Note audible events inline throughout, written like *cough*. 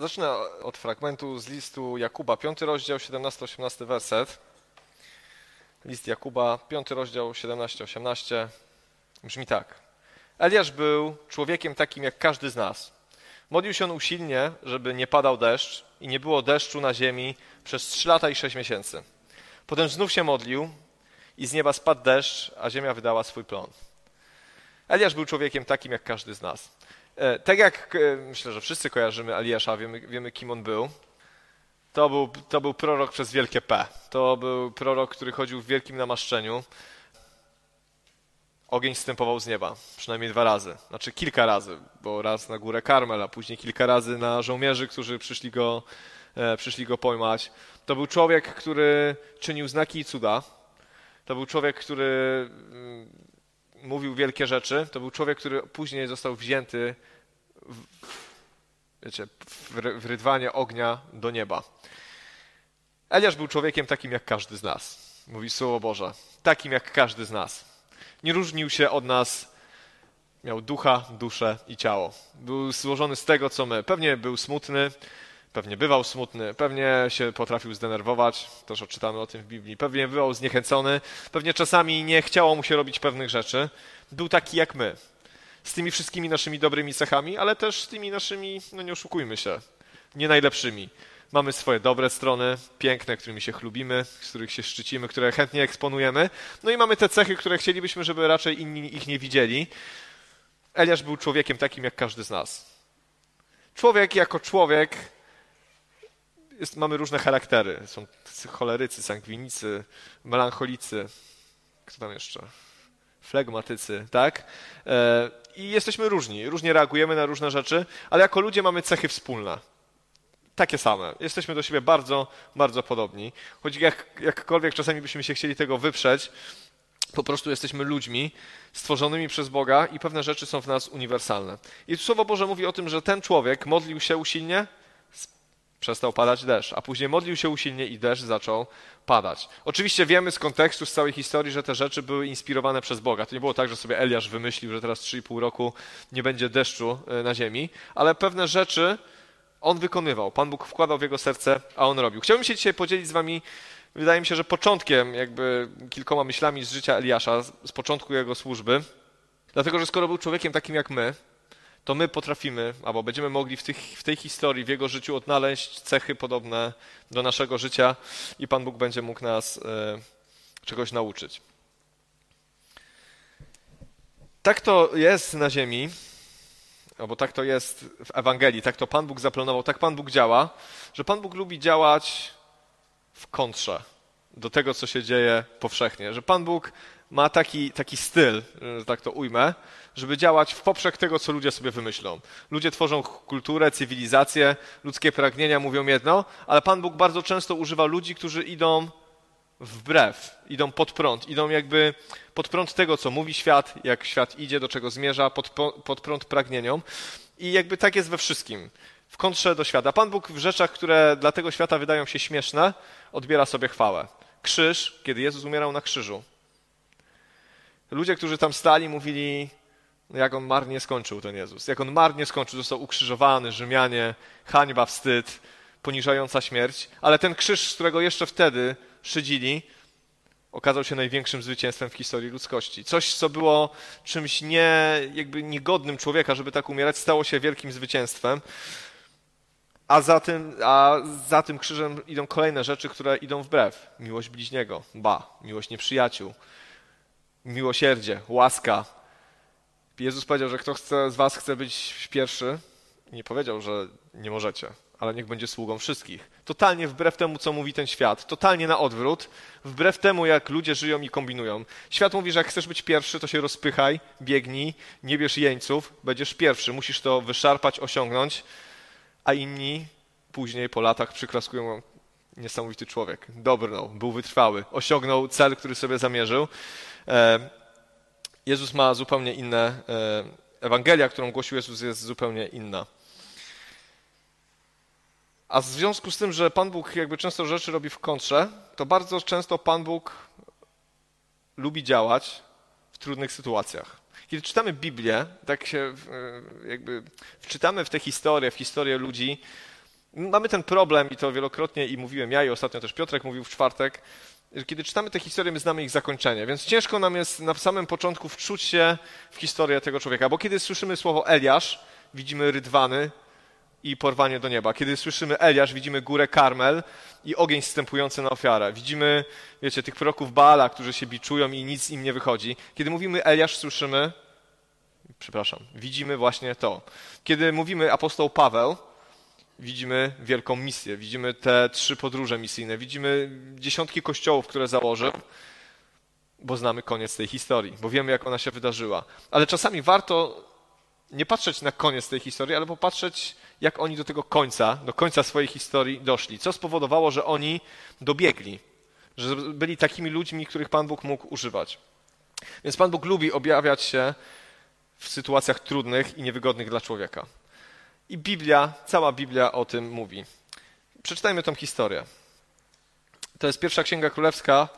Zacznę od fragmentu z listu Jakuba, 5 rozdział, 17-18 werset. List Jakuba, 5 rozdział, 17-18. Brzmi tak. Eliasz był człowiekiem takim jak każdy z nas. Modlił się on usilnie, żeby nie padał deszcz i nie było deszczu na ziemi przez 3 lata i 6 miesięcy. Potem znów się modlił i z nieba spadł deszcz, a ziemia wydała swój plon. Eliasz był człowiekiem takim jak każdy z nas. E, tak jak e, myślę, że wszyscy kojarzymy Eliasza, wiemy, wiemy kim on był. To był, to był prorok przez wielkie P. To był prorok, który chodził w wielkim namaszczeniu. Ogień stępował z nieba, przynajmniej dwa razy. Znaczy kilka razy, bo raz na górę Karmel, a później kilka razy na żołnierzy, którzy przyszli go, e, przyszli go pojmać. To był człowiek, który czynił znaki i cuda. To był człowiek, który mm, mówił wielkie rzeczy. To był człowiek, który później został wzięty w, wiecie, w rydwanie ognia do nieba. Eliasz był człowiekiem takim jak każdy z nas, mówi Słowo Boże. Takim jak każdy z nas. Nie różnił się od nas, miał ducha, duszę i ciało. Był złożony z tego, co my. Pewnie był smutny, pewnie bywał smutny, pewnie się potrafił zdenerwować, też czytamy o tym w Biblii, pewnie bywał zniechęcony, pewnie czasami nie chciało mu się robić pewnych rzeczy. Był taki jak my. Z tymi wszystkimi naszymi dobrymi cechami, ale też z tymi naszymi, no nie oszukujmy się, nie najlepszymi. Mamy swoje dobre strony, piękne, którymi się chlubimy, z których się szczycimy, które chętnie eksponujemy. No i mamy te cechy, które chcielibyśmy, żeby raczej inni ich nie widzieli. Eliasz był człowiekiem takim jak każdy z nas. Człowiek jako człowiek jest, mamy różne charaktery. Są cholerycy, sangwinicy, melancholicy. Kto tam jeszcze? Flegmatycy, tak? E, I jesteśmy różni. Różnie reagujemy na różne rzeczy, ale jako ludzie mamy cechy wspólne takie same. Jesteśmy do siebie bardzo, bardzo podobni. Choć jak, jakkolwiek czasami byśmy się chcieli tego wyprzeć, po prostu jesteśmy ludźmi stworzonymi przez Boga i pewne rzeczy są w nas uniwersalne. I Słowo Boże mówi o tym, że ten człowiek modlił się usilnie, przestał padać deszcz, a później modlił się usilnie i deszcz zaczął padać. Oczywiście wiemy z kontekstu, z całej historii, że te rzeczy były inspirowane przez Boga. To nie było tak, że sobie Eliasz wymyślił, że teraz 3,5 roku nie będzie deszczu e, na ziemi, ale pewne rzeczy on wykonywał. Pan Bóg wkładał w jego serce, a on robił. Chciałbym się dzisiaj podzielić z wami, wydaje mi się, że początkiem, jakby kilkoma myślami z życia Eliasza, z początku jego służby. Dlatego, że skoro był człowiekiem takim jak my, to my potrafimy, albo będziemy mogli w, tych, w tej historii, w jego życiu odnaleźć cechy podobne do naszego życia i Pan Bóg będzie mógł nas e, czegoś nauczyć. Tak to jest na ziemi, albo tak to jest w Ewangelii, tak to Pan Bóg zaplanował, tak Pan Bóg działa, że Pan Bóg lubi działać w kontrze do tego, co się dzieje powszechnie. Że Pan Bóg ma taki, taki styl, że tak to ujmę, żeby działać w poprzek tego, co ludzie sobie wymyślą. Ludzie tworzą kulturę, cywilizację, ludzkie pragnienia mówią jedno, ale Pan Bóg bardzo często używa ludzi, którzy idą wbrew, idą pod prąd, idą jakby pod prąd tego, co mówi świat, jak świat idzie, do czego zmierza, pod, pod prąd pragnieniom. I jakby tak jest we wszystkim, w kontrze do świata. Pan Bóg w rzeczach, które dla tego świata wydają się śmieszne, odbiera sobie chwałę. Krzyż, kiedy Jezus umierał na krzyżu. Ludzie, którzy tam stali, mówili, no jak on marnie skończył ten Jezus. Jak on marnie skończył, został ukrzyżowany, Rzymianie, hańba, wstyd, poniżająca śmierć. Ale ten krzyż, z którego jeszcze wtedy szydzili, okazał się największym zwycięstwem w historii ludzkości. Coś, co było czymś nie, jakby niegodnym człowieka, żeby tak umierać, stało się wielkim zwycięstwem. A za, tym, a za tym krzyżem idą kolejne rzeczy, które idą wbrew. Miłość bliźniego, ba, miłość nieprzyjaciół, miłosierdzie, łaska. Jezus powiedział, że kto chce, z was chce być pierwszy, nie powiedział, że nie możecie ale niech będzie sługą wszystkich. Totalnie wbrew temu, co mówi ten świat, totalnie na odwrót, wbrew temu, jak ludzie żyją i kombinują. Świat mówi, że jak chcesz być pierwszy, to się rozpychaj, biegnij, nie bierz jeńców, będziesz pierwszy, musisz to wyszarpać, osiągnąć, a inni później po latach przyklaskują niesamowity człowiek. Dobrnął, był wytrwały, osiągnął cel, który sobie zamierzył. E, Jezus ma zupełnie inne, e, Ewangelia, którą głosił Jezus jest zupełnie inna. A w związku z tym, że Pan Bóg jakby często rzeczy robi w kontrze, to bardzo często Pan Bóg lubi działać w trudnych sytuacjach. Kiedy czytamy Biblię, tak się jakby wczytamy w tę historię, w historię ludzi, Mamy ten problem i to wielokrotnie i mówiłem ja i ostatnio też Piotrek mówił w czwartek, kiedy czytamy te historie, my znamy ich zakończenie, więc ciężko nam jest na samym początku wczuć się w historię tego człowieka, bo kiedy słyszymy słowo Eliasz, widzimy rydwany i porwanie do nieba. Kiedy słyszymy Eliasz, widzimy górę Karmel i ogień wstępujący na ofiarę. Widzimy, wiecie, tych proroków Baala, którzy się biczują i nic im nie wychodzi. Kiedy mówimy Eliasz, słyszymy, przepraszam, widzimy właśnie to. Kiedy mówimy apostoł Paweł, widzimy wielką misję, widzimy te trzy podróże misyjne, widzimy dziesiątki kościołów, które założył, bo znamy koniec tej historii, bo wiemy, jak ona się wydarzyła. Ale czasami warto nie patrzeć na koniec tej historii, ale popatrzeć, jak oni do tego końca, do końca swojej historii doszli. Co spowodowało, że oni dobiegli, że byli takimi ludźmi, których Pan Bóg mógł używać. Więc Pan Bóg lubi objawiać się w sytuacjach trudnych i niewygodnych dla człowieka. I Biblia, cała Biblia o tym mówi. Przeczytajmy tą historię. To jest pierwsza księga królewska.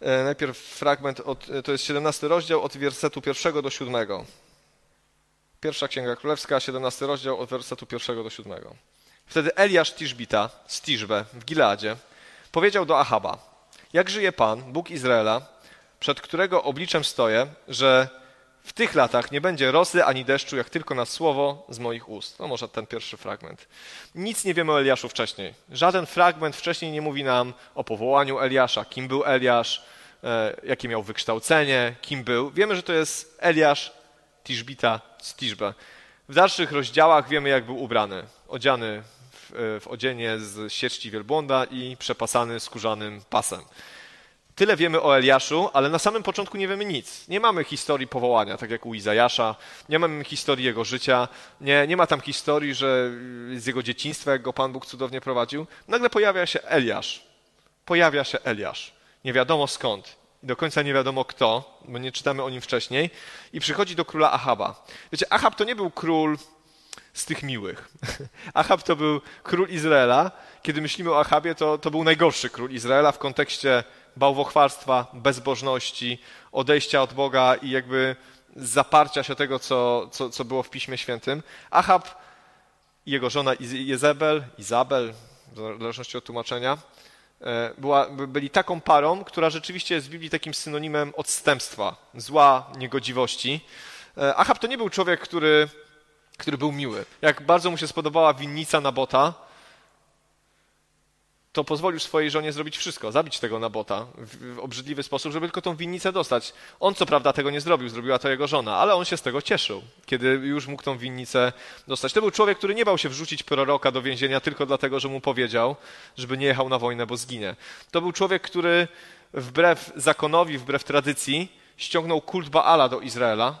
E, najpierw fragment, od, to jest 17 rozdział od wersetu pierwszego do siódmego. Pierwsza księga królewska, 17 rozdział od wersetu pierwszego do siódmego. Wtedy Eliasz Tiszbita z Tiszbe w Gileadzie powiedział do Ahaba: Jak żyje Pan, Bóg Izraela, przed którego obliczem stoję, że w tych latach nie będzie rosy ani deszczu, jak tylko na słowo z moich ust. No może ten pierwszy fragment. Nic nie wiemy o Eliaszu wcześniej. Żaden fragment wcześniej nie mówi nam o powołaniu Eliasza, kim był Eliasz, e, jakie miał wykształcenie, kim był. Wiemy, że to jest Eliasz Tiszbita z Tiszbe. W dalszych rozdziałach wiemy, jak był ubrany. Odziany w, e, w odzienie z sierści wielbłąda i przepasany skórzanym pasem. Tyle wiemy o Eliaszu, ale na samym początku nie wiemy nic. Nie mamy historii powołania, tak jak u Izajasza, nie mamy historii jego życia, nie, nie ma tam historii, że z jego dzieciństwa, jak go Pan Bóg cudownie prowadził. Nagle pojawia się Eliasz. Pojawia się Eliasz. Nie wiadomo skąd. Do końca nie wiadomo kto, bo nie czytamy o nim wcześniej. I przychodzi do króla Ahaba. Wiecie, Ahab to nie był król z tych miłych. *laughs* Ahab to był król Izraela. Kiedy myślimy o Ahabie, to, to był najgorszy król Izraela w kontekście bałwochwalstwa, bezbożności, odejścia od Boga i jakby zaparcia się tego, co, co, co było w Piśmie Świętym. Achab i jego żona Jezebel, Izabel, w zależności od tłumaczenia, e, była, byli taką parą, która rzeczywiście jest w Biblii takim synonimem odstępstwa, zła, niegodziwości. E, Achab to nie był człowiek, który, który był miły. Jak bardzo mu się spodobała winnica Nabota, to pozwolił swojej żonie zrobić wszystko, zabić tego Nabota w, w obrzydliwy sposób, żeby tylko tą winnicę dostać. On co prawda tego nie zrobił, zrobiła to jego żona, ale on się z tego cieszył, kiedy już mógł tą winnicę dostać. To był człowiek, który nie bał się wrzucić proroka do więzienia tylko dlatego, że mu powiedział, żeby nie jechał na wojnę, bo zginie. To był człowiek, który wbrew zakonowi, wbrew tradycji ściągnął kult Baala do Izraela,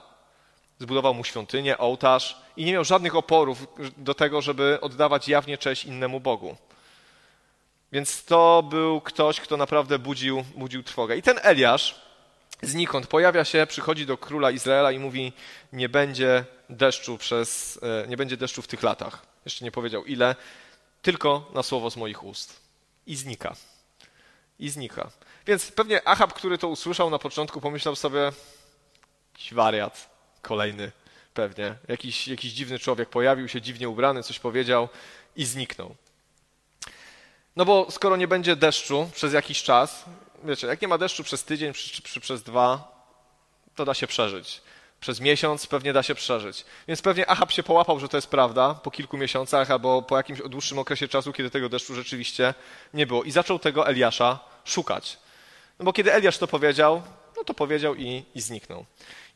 zbudował mu świątynię, ołtarz i nie miał żadnych oporów do tego, żeby oddawać jawnie cześć innemu Bogu. Więc to był ktoś, kto naprawdę budził, budził trwogę. I ten Eliasz znikąd pojawia się, przychodzi do króla Izraela i mówi: Nie będzie deszczu przez, e, nie będzie deszczu w tych latach. Jeszcze nie powiedział ile, tylko na słowo z moich ust. I znika. I znika. Więc pewnie Achab, który to usłyszał na początku, pomyślał sobie: jakiś wariat, kolejny pewnie. Jakiś, jakiś dziwny człowiek pojawił się, dziwnie ubrany, coś powiedział i zniknął. No bo skoro nie będzie deszczu przez jakiś czas, wiecie, jak nie ma deszczu przez tydzień czy, czy przez dwa, to da się przeżyć. Przez miesiąc pewnie da się przeżyć. Więc pewnie Achab się połapał, że to jest prawda po kilku miesiącach albo po jakimś dłuższym okresie czasu, kiedy tego deszczu rzeczywiście nie było. I zaczął tego Eliasza szukać. No bo kiedy Eliasz to powiedział, no to powiedział i, i zniknął.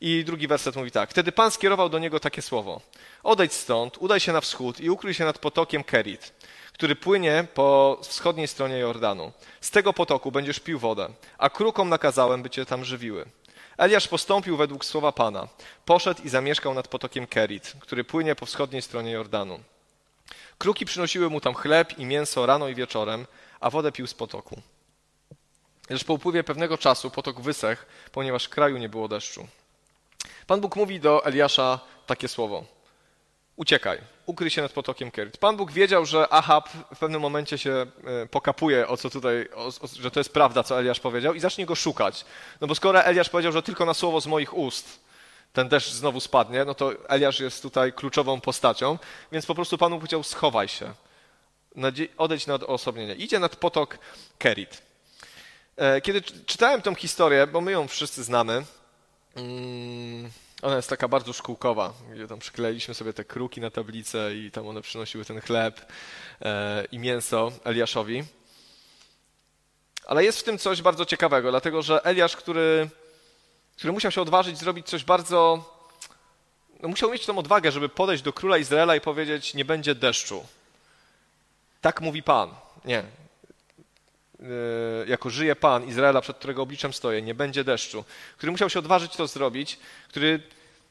I drugi werset mówi tak. Wtedy Pan skierował do niego takie słowo. Odejdź stąd, udaj się na wschód i ukryj się nad potokiem Kerit który płynie po wschodniej stronie Jordanu. Z tego potoku będziesz pił wodę, a krukom nakazałem, by cię tam żywiły. Eliasz postąpił według słowa Pana. Poszedł i zamieszkał nad potokiem Kerit, który płynie po wschodniej stronie Jordanu. Kruki przynosiły mu tam chleb i mięso rano i wieczorem, a wodę pił z potoku. Lecz po upływie pewnego czasu potok wysechł, ponieważ w kraju nie było deszczu. Pan Bóg mówi do Eliasza takie słowo uciekaj, ukryj się nad potokiem Kerit. Pan Bóg wiedział, że Ahab w pewnym momencie się e, pokapuje, o co tutaj, o, o, że to jest prawda, co Eliasz powiedział i zacznie go szukać. No bo skoro Eliasz powiedział, że tylko na słowo z moich ust ten deszcz znowu spadnie, no to Eliasz jest tutaj kluczową postacią, więc po prostu Pan Bóg powiedział, schowaj się. odejdź na odosobnienie. Idzie nad potok Kerit. E, kiedy czytałem tą historię, bo my ją wszyscy znamy, mm, ona jest taka bardzo szkółkowa, gdzie tam przykleiliśmy sobie te kruki na tablicę i tam one przynosiły ten chleb e, i mięso Eliaszowi. Ale jest w tym coś bardzo ciekawego, dlatego że Eliasz, który, który musiał się odważyć zrobić coś bardzo. No musiał mieć tą odwagę, żeby podejść do króla Izraela i powiedzieć: Nie będzie deszczu. Tak mówi Pan. Nie. Yy, jako żyje Pan Izraela, przed którego obliczem stoję, nie będzie deszczu. Który musiał się odważyć to zrobić, który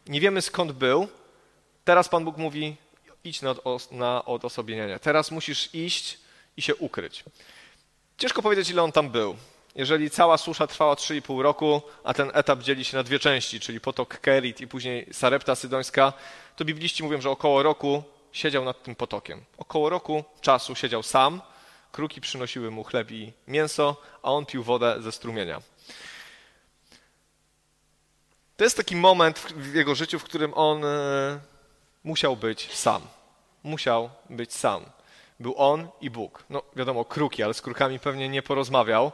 nie wiemy skąd był. Teraz Pan Bóg mówi: idź na, na. Teraz musisz iść i się ukryć. Ciężko powiedzieć, ile on tam był. Jeżeli cała susza trwała 3,5 roku, a ten etap dzieli się na dwie części, czyli potok Kerit i później Sarepta Sydońska, to bibliści mówią, że około roku siedział nad tym potokiem. Około roku czasu siedział sam, kruki przynosiły mu chleb i mięso, a on pił wodę ze strumienia. To jest taki moment w jego życiu, w którym on e, musiał być sam. Musiał być sam. Był on i Bóg. No wiadomo, kruki, ale z krukami pewnie nie porozmawiał.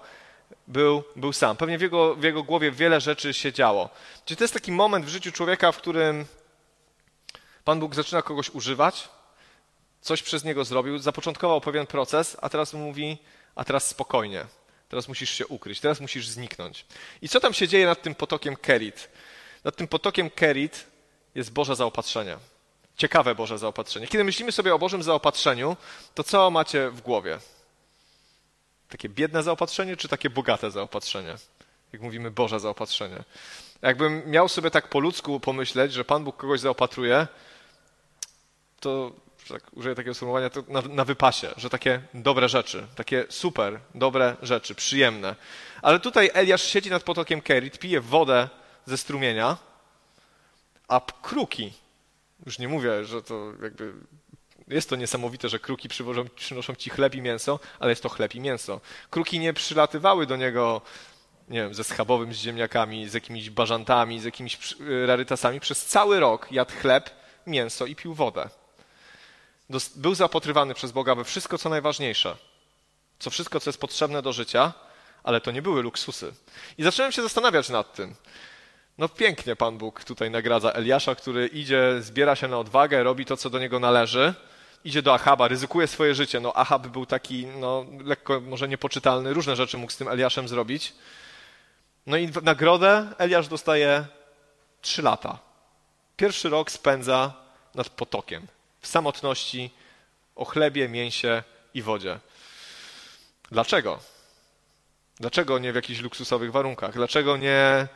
Był, był sam. Pewnie w jego, w jego głowie wiele rzeczy się działo. Czyli to jest taki moment w życiu człowieka, w którym Pan Bóg zaczyna kogoś używać, coś przez niego zrobił, zapoczątkował pewien proces, a teraz mówi, a teraz spokojnie. Teraz musisz się ukryć, teraz musisz zniknąć. I co tam się dzieje nad tym potokiem Kerit? Nad tym potokiem Kerit jest Boże zaopatrzenie ciekawe Boże zaopatrzenie. Kiedy myślimy sobie o Bożym zaopatrzeniu, to co macie w głowie? Takie biedne zaopatrzenie, czy takie bogate zaopatrzenie? Jak mówimy Boże zaopatrzenie. Jakbym miał sobie tak po ludzku pomyśleć, że Pan Bóg kogoś zaopatruje, to tak, użyję takiego sformułowania, to na, na wypasie, że takie dobre rzeczy, takie super, dobre rzeczy, przyjemne. Ale tutaj Eliasz siedzi nad potokiem Kerit, pije wodę ze strumienia, a kruki już nie mówię, że to jakby jest to niesamowite, że kruki przywożą, przynoszą ci chleb i mięso, ale jest to chleb i mięso. Kruki nie przylatywały do niego, nie wiem, ze schabowym, z ziemniakami, z jakimiś bażantami, z jakimiś rarytasami. Przez cały rok jadł chleb, mięso i pił wodę. Był zaopatrywany przez Boga we wszystko, co najważniejsze. Co wszystko, co jest potrzebne do życia, ale to nie były luksusy. I zacząłem się zastanawiać nad tym. No pięknie Pan Bóg tutaj nagradza Eliasza, który idzie, zbiera się na odwagę, robi to, co do niego należy, idzie do Achaba, ryzykuje swoje życie. No Achab był taki, no lekko może niepoczytalny, różne rzeczy mógł z tym Eliaszem zrobić. No i w nagrodę Eliasz dostaje trzy lata. Pierwszy rok spędza nad potokiem, w samotności, o chlebie, mięsie i wodzie. Dlaczego? Dlaczego nie w jakichś luksusowych warunkach? Dlaczego nie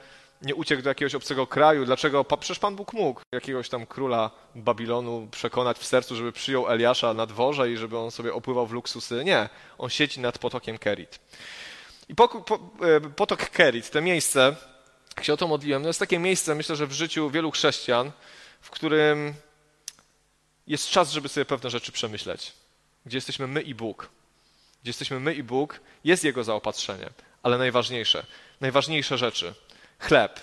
nie uciekł do jakiegoś obcego kraju. Dlaczego? Przecież Pan Bóg mógł jakiegoś tam króla Babilonu przekonać w sercu, żeby przyjął Eliasza na dworze i żeby on sobie opływał w luksusy. Nie, on siedzi nad potokiem Kerit. I po, po, e, potok Kerit, to miejsce, jak się o to modliłem, to jest takie miejsce, myślę, że w życiu wielu chrześcijan, w którym jest czas, żeby sobie pewne rzeczy przemyśleć. Gdzie jesteśmy my i Bóg. Gdzie jesteśmy my i Bóg, jest Jego zaopatrzenie. Ale najważniejsze, najważniejsze rzeczy – Chleb.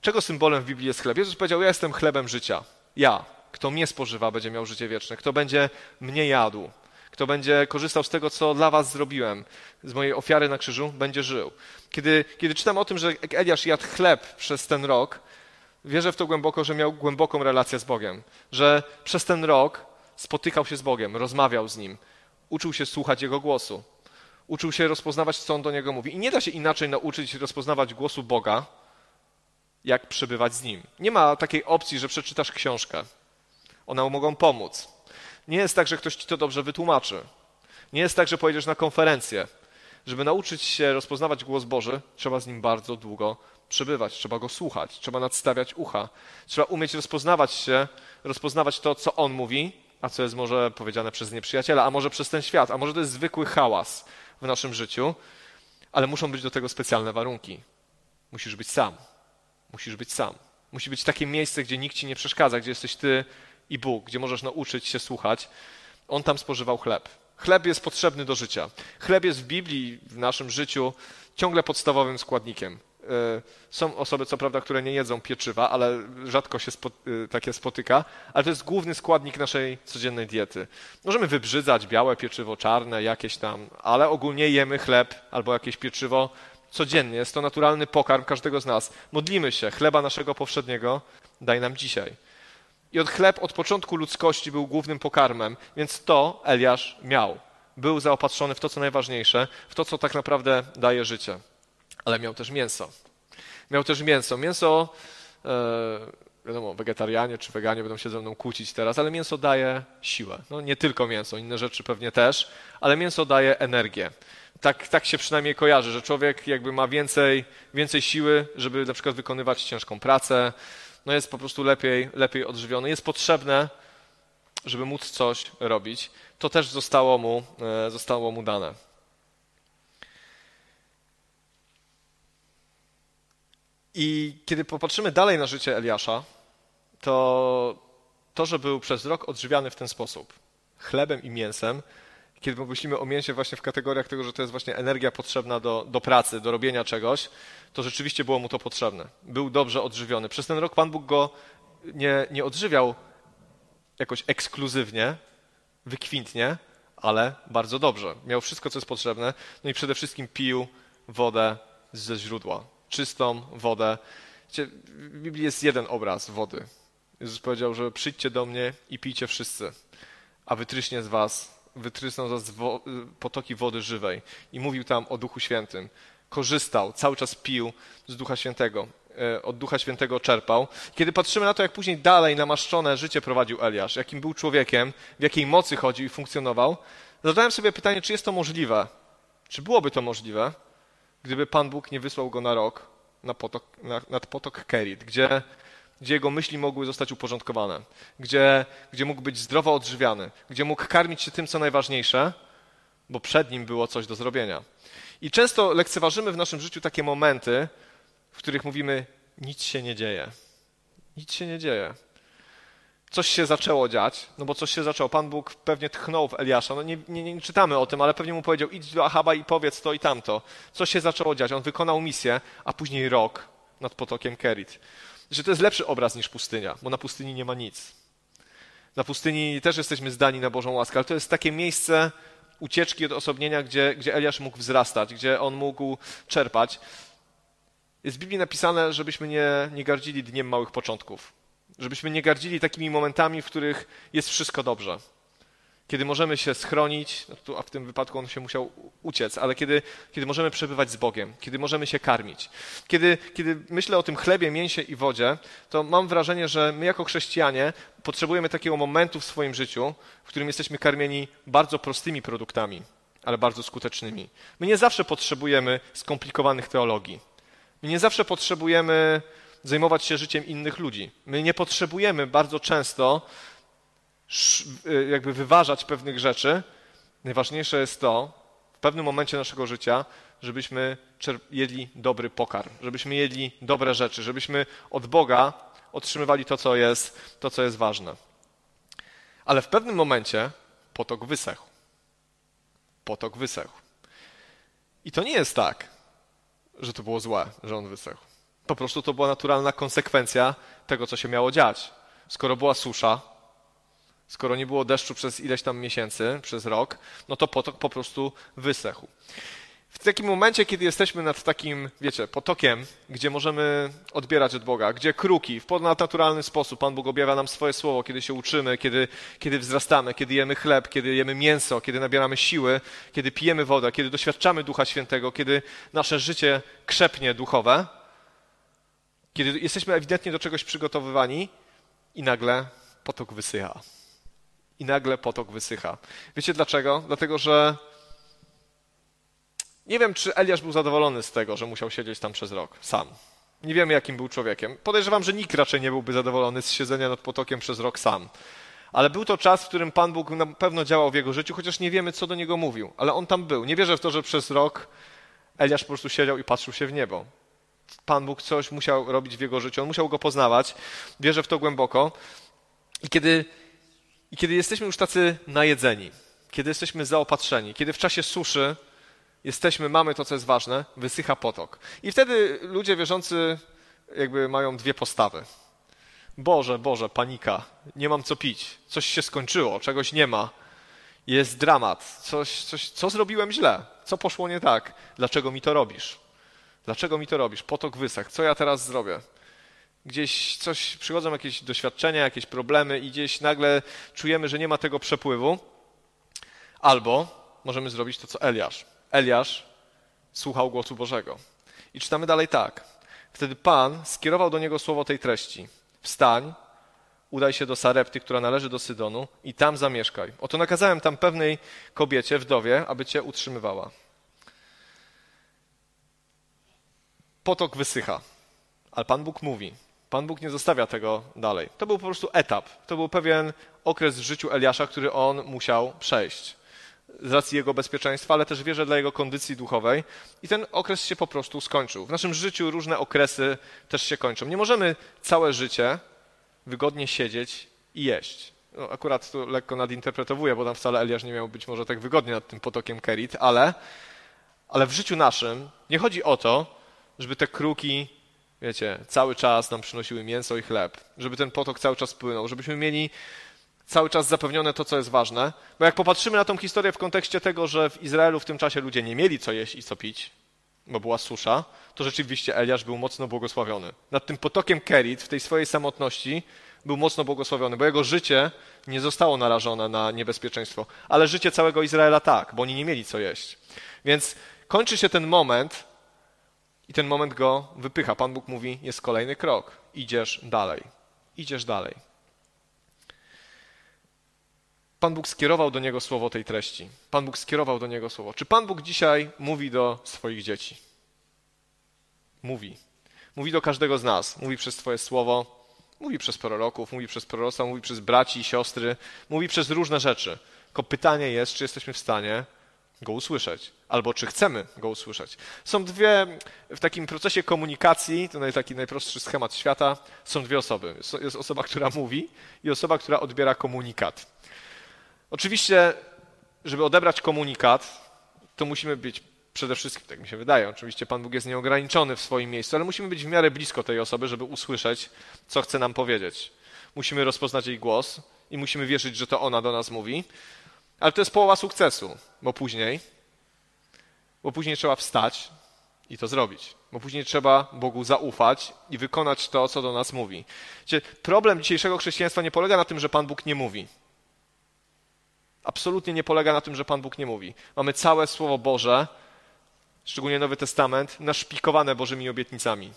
Czego symbolem w Biblii jest chleb? Jezus powiedział: Ja jestem chlebem życia. Ja. Kto mnie spożywa, będzie miał życie wieczne. Kto będzie mnie jadł, kto będzie korzystał z tego, co dla was zrobiłem, z mojej ofiary na krzyżu, będzie żył. Kiedy, kiedy czytam o tym, że Eliasz jadł chleb przez ten rok, wierzę w to głęboko, że miał głęboką relację z Bogiem. Że przez ten rok spotykał się z Bogiem, rozmawiał z Nim, uczył się słuchać Jego głosu uczył się rozpoznawać, co on do niego mówi. I nie da się inaczej nauczyć rozpoznawać głosu Boga, jak przebywać z nim. Nie ma takiej opcji, że przeczytasz książkę. One mogą pomóc. Nie jest tak, że ktoś ci to dobrze wytłumaczy. Nie jest tak, że pojedziesz na konferencję. Żeby nauczyć się rozpoznawać głos Boży, trzeba z nim bardzo długo przebywać, trzeba go słuchać, trzeba nadstawiać ucha, trzeba umieć rozpoznawać się, rozpoznawać to, co on mówi, a co jest może powiedziane przez nieprzyjaciela, a może przez ten świat, a może to jest zwykły hałas, w naszym życiu, ale muszą być do tego specjalne warunki. Musisz być sam. Musisz być sam. Musi być takie miejsce, gdzie nikt ci nie przeszkadza, gdzie jesteś ty i Bóg, gdzie możesz nauczyć się słuchać. On tam spożywał chleb. Chleb jest potrzebny do życia. Chleb jest w Biblii, w naszym życiu ciągle podstawowym składnikiem. Są osoby, co prawda, które nie jedzą pieczywa, ale rzadko się spo, takie spotyka, ale to jest główny składnik naszej codziennej diety. Możemy wybrzydzać białe pieczywo, czarne, jakieś tam, ale ogólnie jemy chleb albo jakieś pieczywo codziennie. Jest to naturalny pokarm każdego z nas. Modlimy się, chleba naszego powszedniego daj nam dzisiaj. I od chleb od początku ludzkości był głównym pokarmem, więc to Eliasz miał. Był zaopatrzony w to, co najważniejsze, w to, co tak naprawdę daje życie. Ale miał też mięso. Miał też mięso. Mięso, e, wiadomo, wegetarianie czy weganie będą się ze mną kłócić teraz, ale mięso daje siłę. No nie tylko mięso, inne rzeczy pewnie też, ale mięso daje energię. Tak, tak się przynajmniej kojarzy, że człowiek jakby ma więcej, więcej siły, żeby na przykład wykonywać ciężką pracę, no jest po prostu lepiej, lepiej odżywiony, jest potrzebne, żeby móc coś robić. To też zostało mu, e, zostało mu dane. I kiedy popatrzymy dalej na życie Eliasza, to to, że był przez rok odżywiany w ten sposób, chlebem i mięsem, kiedy pomyślimy o mięsie właśnie w kategoriach tego, że to jest właśnie energia potrzebna do, do pracy, do robienia czegoś, to rzeczywiście było mu to potrzebne. Był dobrze odżywiony. Przez ten rok Pan Bóg go nie, nie odżywiał jakoś ekskluzywnie, wykwintnie, ale bardzo dobrze. Miał wszystko, co jest potrzebne. No i przede wszystkim pił wodę ze źródła. Czystą wodę. W Biblii jest jeden obraz wody. Jezus powiedział, że przyjdźcie do mnie i pijcie wszyscy, a wytryśnie z was, wytrysną z was potoki wody żywej. I mówił tam o Duchu Świętym korzystał, cały czas pił z Ducha Świętego, e, od Ducha Świętego czerpał. Kiedy patrzymy na to, jak później dalej namaszczone życie prowadził Eliasz, jakim był człowiekiem, w jakiej mocy chodził i funkcjonował, zadałem sobie pytanie, czy jest to możliwe? Czy byłoby to możliwe, gdyby Pan Bóg nie wysłał go na rok na potok, na, nad potok Kerit, gdzie, gdzie jego myśli mogły zostać uporządkowane, gdzie, gdzie mógł być zdrowo odżywiany, gdzie mógł karmić się tym, co najważniejsze, bo przed nim było coś do zrobienia. I często lekceważymy w naszym życiu takie momenty, w których mówimy: nic się nie dzieje. Nic się nie dzieje. Coś się zaczęło dziać, no bo coś się zaczęło. Pan Bóg pewnie tchnął w Eliasza. No nie, nie, nie czytamy o tym, ale pewnie mu powiedział: idź do Ahaba i powiedz to i tamto. Coś się zaczęło dziać. On wykonał misję, a później rok nad potokiem Kerit. Że to jest lepszy obraz niż pustynia, bo na pustyni nie ma nic. Na pustyni też jesteśmy zdani na Bożą łaskę, ale to jest takie miejsce, ucieczki od osobnienia, gdzie, gdzie Eliasz mógł wzrastać, gdzie on mógł czerpać. Jest w Biblii napisane, żebyśmy nie, nie gardzili dniem małych początków. Żebyśmy nie gardzili takimi momentami, w których jest wszystko dobrze kiedy możemy się schronić, no a w tym wypadku on się musiał uciec, ale kiedy, kiedy możemy przebywać z Bogiem, kiedy możemy się karmić. Kiedy, kiedy myślę o tym chlebie, mięsie i wodzie, to mam wrażenie, że my jako chrześcijanie potrzebujemy takiego momentu w swoim życiu, w którym jesteśmy karmieni bardzo prostymi produktami, ale bardzo skutecznymi. My nie zawsze potrzebujemy skomplikowanych teologii. My nie zawsze potrzebujemy zajmować się życiem innych ludzi. My nie potrzebujemy bardzo często Y, jakby wyważać pewnych rzeczy, najważniejsze jest to, w pewnym momencie naszego życia, żebyśmy jedli dobry pokarm, żebyśmy jedli dobre rzeczy, żebyśmy od Boga otrzymywali to, co jest, to, co jest ważne. Ale w pewnym momencie potok wysechł. Potok wysechł. I to nie jest tak, że to było złe, że on wysechł. Po prostu to była naturalna konsekwencja tego, co się miało dziać. Skoro była susza, Skoro nie było deszczu przez ileś tam miesięcy, przez rok, no to potok po prostu wysechł. W takim momencie, kiedy jesteśmy nad takim, wiecie, potokiem, gdzie możemy odbierać od Boga, gdzie kruki w ponadnaturalny sposób Pan Bóg objawia nam swoje słowo, kiedy się uczymy, kiedy, kiedy wzrastamy, kiedy jemy chleb, kiedy jemy mięso, kiedy nabieramy siły, kiedy pijemy wodę, kiedy doświadczamy Ducha Świętego, kiedy nasze życie krzepnie duchowe, kiedy jesteśmy ewidentnie do czegoś przygotowywani i nagle potok wysycha i nagle potok wysycha. Wiecie dlaczego? Dlatego, że nie wiem, czy Eliasz był zadowolony z tego, że musiał siedzieć tam przez rok sam. Nie wiemy, jakim był człowiekiem. Podejrzewam, że nikt raczej nie byłby zadowolony z siedzenia nad potokiem przez rok sam. Ale był to czas, w którym Pan Bóg na pewno działał w jego życiu, chociaż nie wiemy, co do niego mówił. Ale on tam był. Nie wierzę w to, że przez rok Eliasz po prostu siedział i patrzył się w niebo. Pan Bóg coś musiał robić w jego życiu, on musiał go poznawać. Wierzę w to głęboko. I kiedy i kiedy jesteśmy już tacy najedzeni, kiedy jesteśmy zaopatrzeni, kiedy w czasie suszy jesteśmy, mamy to, co jest ważne, wysycha potok. I wtedy ludzie wierzący jakby mają dwie postawy. Boże, Boże, panika, nie mam co pić, coś się skończyło, czegoś nie ma, jest dramat, coś, coś, co zrobiłem źle, co poszło nie tak, dlaczego mi to robisz? Dlaczego mi to robisz? Potok wysach, co ja teraz zrobię? Gdzieś coś, przychodzą jakieś doświadczenia, jakieś problemy i gdzieś nagle czujemy, że nie ma tego przepływu. Albo możemy zrobić to, co Eliasz. Eliasz słuchał głosu Bożego. I czytamy dalej tak. Wtedy Pan skierował do niego słowo tej treści. Wstań, udaj się do Sarepty, która należy do Sydonu i tam zamieszkaj. Oto nakazałem tam pewnej kobiecie, wdowie, aby cię utrzymywała. Potok wysycha, ale Pan Bóg mówi. Pan Bóg nie zostawia tego dalej. To był po prostu etap. To był pewien okres w życiu Eliasza, który on musiał przejść z racji jego bezpieczeństwa, ale też wierzę dla jego kondycji duchowej. I ten okres się po prostu skończył. W naszym życiu różne okresy też się kończą. Nie możemy całe życie wygodnie siedzieć i jeść. No, akurat tu lekko nadinterpretowuję, bo tam wcale Eliasz nie miał być może tak wygodnie nad tym potokiem Kerit, ale, ale w życiu naszym nie chodzi o to, żeby te kruki, wiecie, cały czas nam przynosiły mięso i chleb, żeby ten potok cały czas płynął, żebyśmy mieli cały czas zapewnione to, co jest ważne. Bo jak popatrzymy na tą historię w kontekście tego, że w Izraelu w tym czasie ludzie nie mieli co jeść i co pić, bo była susza, to rzeczywiście Eliasz był mocno błogosławiony. Nad tym potokiem Kerit w tej swojej samotności był mocno błogosławiony, bo jego życie nie zostało narażone na niebezpieczeństwo, ale życie całego Izraela tak, bo oni nie mieli co jeść. Więc kończy się ten moment i ten moment go wypycha. Pan Bóg mówi, jest kolejny krok, idziesz dalej, idziesz dalej. Pan Bóg skierował do niego słowo tej treści. Pan Bóg skierował do niego słowo. Czy Pan Bóg dzisiaj mówi do swoich dzieci? Mówi. Mówi do każdego z nas. Mówi przez Twoje słowo, mówi przez proroków, mówi przez proroctwa, mówi przez braci i siostry, mówi przez różne rzeczy. Tylko pytanie jest, czy jesteśmy w stanie go usłyszeć, albo czy chcemy go usłyszeć. Są dwie, w takim procesie komunikacji, to taki najprostszy schemat świata, są dwie osoby. Jest osoba, która mówi i osoba, która odbiera komunikat. Oczywiście, żeby odebrać komunikat, to musimy być przede wszystkim, tak mi się wydaje, oczywiście Pan Bóg jest nieograniczony w swoim miejscu, ale musimy być w miarę blisko tej osoby, żeby usłyszeć, co chce nam powiedzieć. Musimy rozpoznać jej głos i musimy wierzyć, że to ona do nas mówi. Ale to jest połowa sukcesu, bo później, bo później trzeba wstać i to zrobić. Bo później trzeba Bogu zaufać i wykonać to, co do nas mówi. problem dzisiejszego chrześcijaństwa nie polega na tym, że Pan Bóg nie mówi absolutnie nie polega na tym, że Pan Bóg nie mówi. Mamy całe Słowo Boże, szczególnie Nowy Testament, naszpikowane Bożymi obietnicami.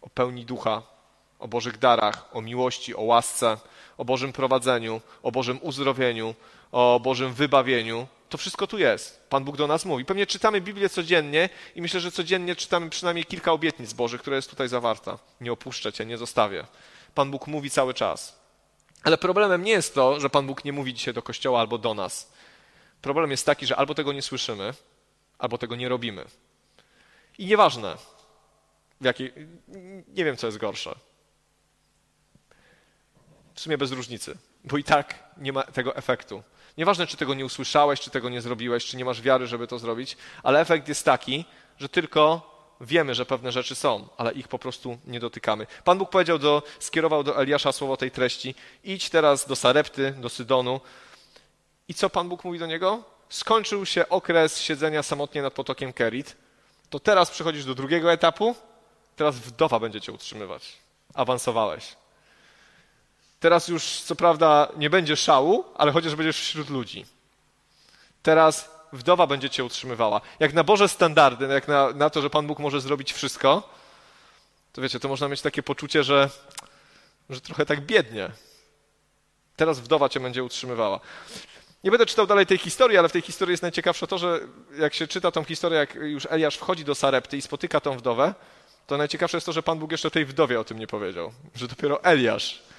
O pełni ducha, o Bożych darach, o miłości, o łasce, o Bożym prowadzeniu, o Bożym uzdrowieniu, o Bożym wybawieniu. To wszystko tu jest. Pan Bóg do nas mówi. Pewnie czytamy Biblię codziennie i myślę, że codziennie czytamy przynajmniej kilka obietnic Bożych, które jest tutaj zawarta. Nie opuszczę Cię, nie zostawię. Pan Bóg mówi cały czas. Ale problemem nie jest to, że Pan Bóg nie mówi dzisiaj do kościoła albo do nas. Problem jest taki, że albo tego nie słyszymy, albo tego nie robimy. I nieważne, w jakiej, nie wiem, co jest gorsze. W sumie bez różnicy, bo i tak nie ma tego efektu. Nieważne, czy tego nie usłyszałeś, czy tego nie zrobiłeś, czy nie masz wiary, żeby to zrobić, ale efekt jest taki, że tylko wiemy, że pewne rzeczy są, ale ich po prostu nie dotykamy. Pan Bóg powiedział do, skierował do Eliasza słowo tej treści: idź teraz do Sarepty, do Sydonu. I co Pan Bóg mówi do niego? Skończył się okres siedzenia samotnie nad potokiem Kerit. To teraz przechodzisz do drugiego etapu. Teraz wdowa będzie cię utrzymywać. Awansowałeś. Teraz już, co prawda, nie będzie szału, ale chociaż będziesz wśród ludzi. Teraz wdowa będzie cię utrzymywała. Jak na Boże standardy, jak na, na to, że Pan Bóg może zrobić wszystko, to wiecie, to można mieć takie poczucie, że, że trochę tak biednie. Teraz wdowa cię będzie utrzymywała. Nie będę czytał dalej tej historii, ale w tej historii jest najciekawsze to, że jak się czyta tą historię, jak już Eliasz wchodzi do Sarepty i spotyka tą wdowę, to najciekawsze jest to, że Pan Bóg jeszcze tej wdowie o tym nie powiedział. Że dopiero Eliasz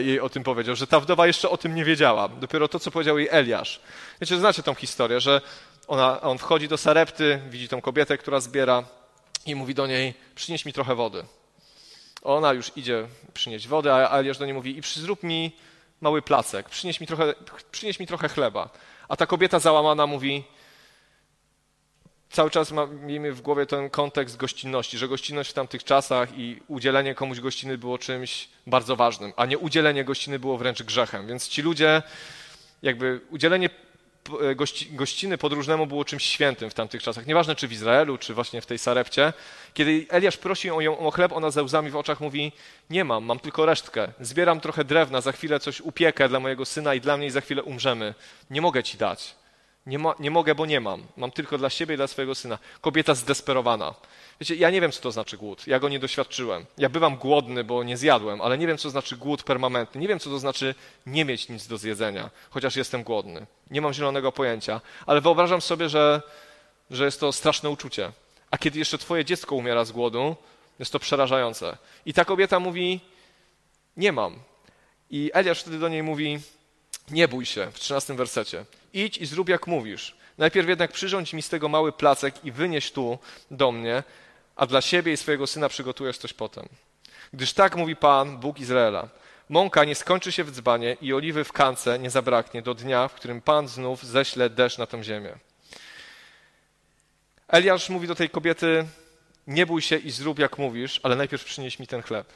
jej o tym powiedział, że ta wdowa jeszcze o tym nie wiedziała. Dopiero to, co powiedział jej Eliasz. Wiecie, znacie tą historię, że ona, on wchodzi do Sarepty, widzi tą kobietę, która zbiera i mówi do niej, przynieś mi trochę wody. Ona już idzie przynieść wodę, a Eliasz do niej mówi, i zrób mi mały placek, przynieś mi trochę, przynieś mi trochę chleba. A ta kobieta załamana mówi, cały czas miejmy w głowie ten kontekst gościnności, że gościnność w tamtych czasach i udzielenie komuś gościny było czymś bardzo ważnym, a nie udzielenie gościny było wręcz grzechem. Więc ci ludzie, jakby udzielenie e, gości, gościny podróżnemu było czymś świętym w tamtych czasach. Nieważne czy w Izraelu, czy właśnie w tej Sarepcie. Kiedy Eliasz prosi ją o chleb, ona ze łzami w oczach mówi: Nie mam, mam tylko resztkę. Zbieram trochę drewna, za chwilę coś upiekę dla mojego syna i dla mnie i za chwilę umrzemy. Nie mogę ci dać. Nie, ma, nie mogę, bo nie mam. Mam tylko dla siebie i dla swojego syna. Kobieta zdesperowana. Wiecie, ja nie wiem, co to znaczy głód. Ja go nie doświadczyłem. Ja bywam głodny, bo nie zjadłem, ale nie wiem, co znaczy głód permanentny. Nie wiem, co to znaczy nie mieć nic do zjedzenia, chociaż jestem głodny. Nie mam zielonego pojęcia, ale wyobrażam sobie, że, że jest to straszne uczucie. A kiedy jeszcze twoje dziecko umiera z głodu, jest to przerażające. I ta kobieta mówi: Nie mam. I Eliasz wtedy do niej mówi: Nie bój się, w 13 wersecie. Idź i zrób jak mówisz. Najpierw jednak przyrządź mi z tego mały placek i wynieś tu do mnie, a dla siebie i swojego syna przygotujesz coś potem. Gdyż tak mówi Pan, Bóg Izraela. Mąka nie skończy się w dzbanie i oliwy w kance nie zabraknie do dnia, w którym Pan znów ześle deszcz na tę ziemię. Eliasz mówi do tej kobiety, nie bój się i zrób jak mówisz, ale najpierw przynieś mi ten chleb.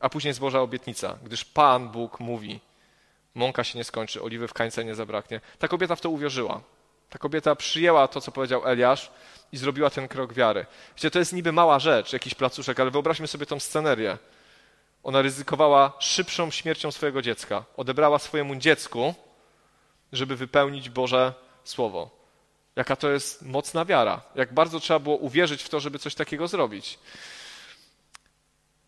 A później zboża obietnica, gdyż Pan Bóg mówi, mąka się nie skończy, oliwy w kańce nie zabraknie. Ta kobieta w to uwierzyła. Ta kobieta przyjęła to, co powiedział Eliasz i zrobiła ten krok wiary. Wiecie, to jest niby mała rzecz, jakiś placuszek, ale wyobraźmy sobie tą scenerię. Ona ryzykowała szybszą śmiercią swojego dziecka. Odebrała swojemu dziecku, żeby wypełnić Boże Słowo. Jaka to jest mocna wiara. Jak bardzo trzeba było uwierzyć w to, żeby coś takiego zrobić.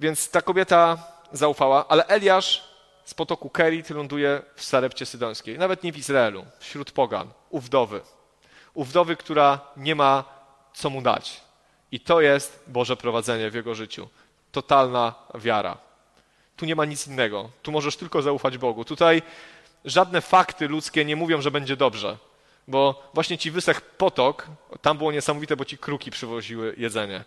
Więc ta kobieta zaufała, ale Eliasz z potoku Kerit ląduje w Sarepcie Sydońskiej. Nawet nie w Izraelu, wśród pogan, u wdowy. U wdowy, która nie ma co mu dać. I to jest Boże prowadzenie w jego życiu. Totalna wiara. Tu nie ma nic innego. Tu możesz tylko zaufać Bogu. Tutaj żadne fakty ludzkie nie mówią, że będzie dobrze. Bo właśnie ci wysech potok, tam było niesamowite, bo ci kruki przywoziły jedzenie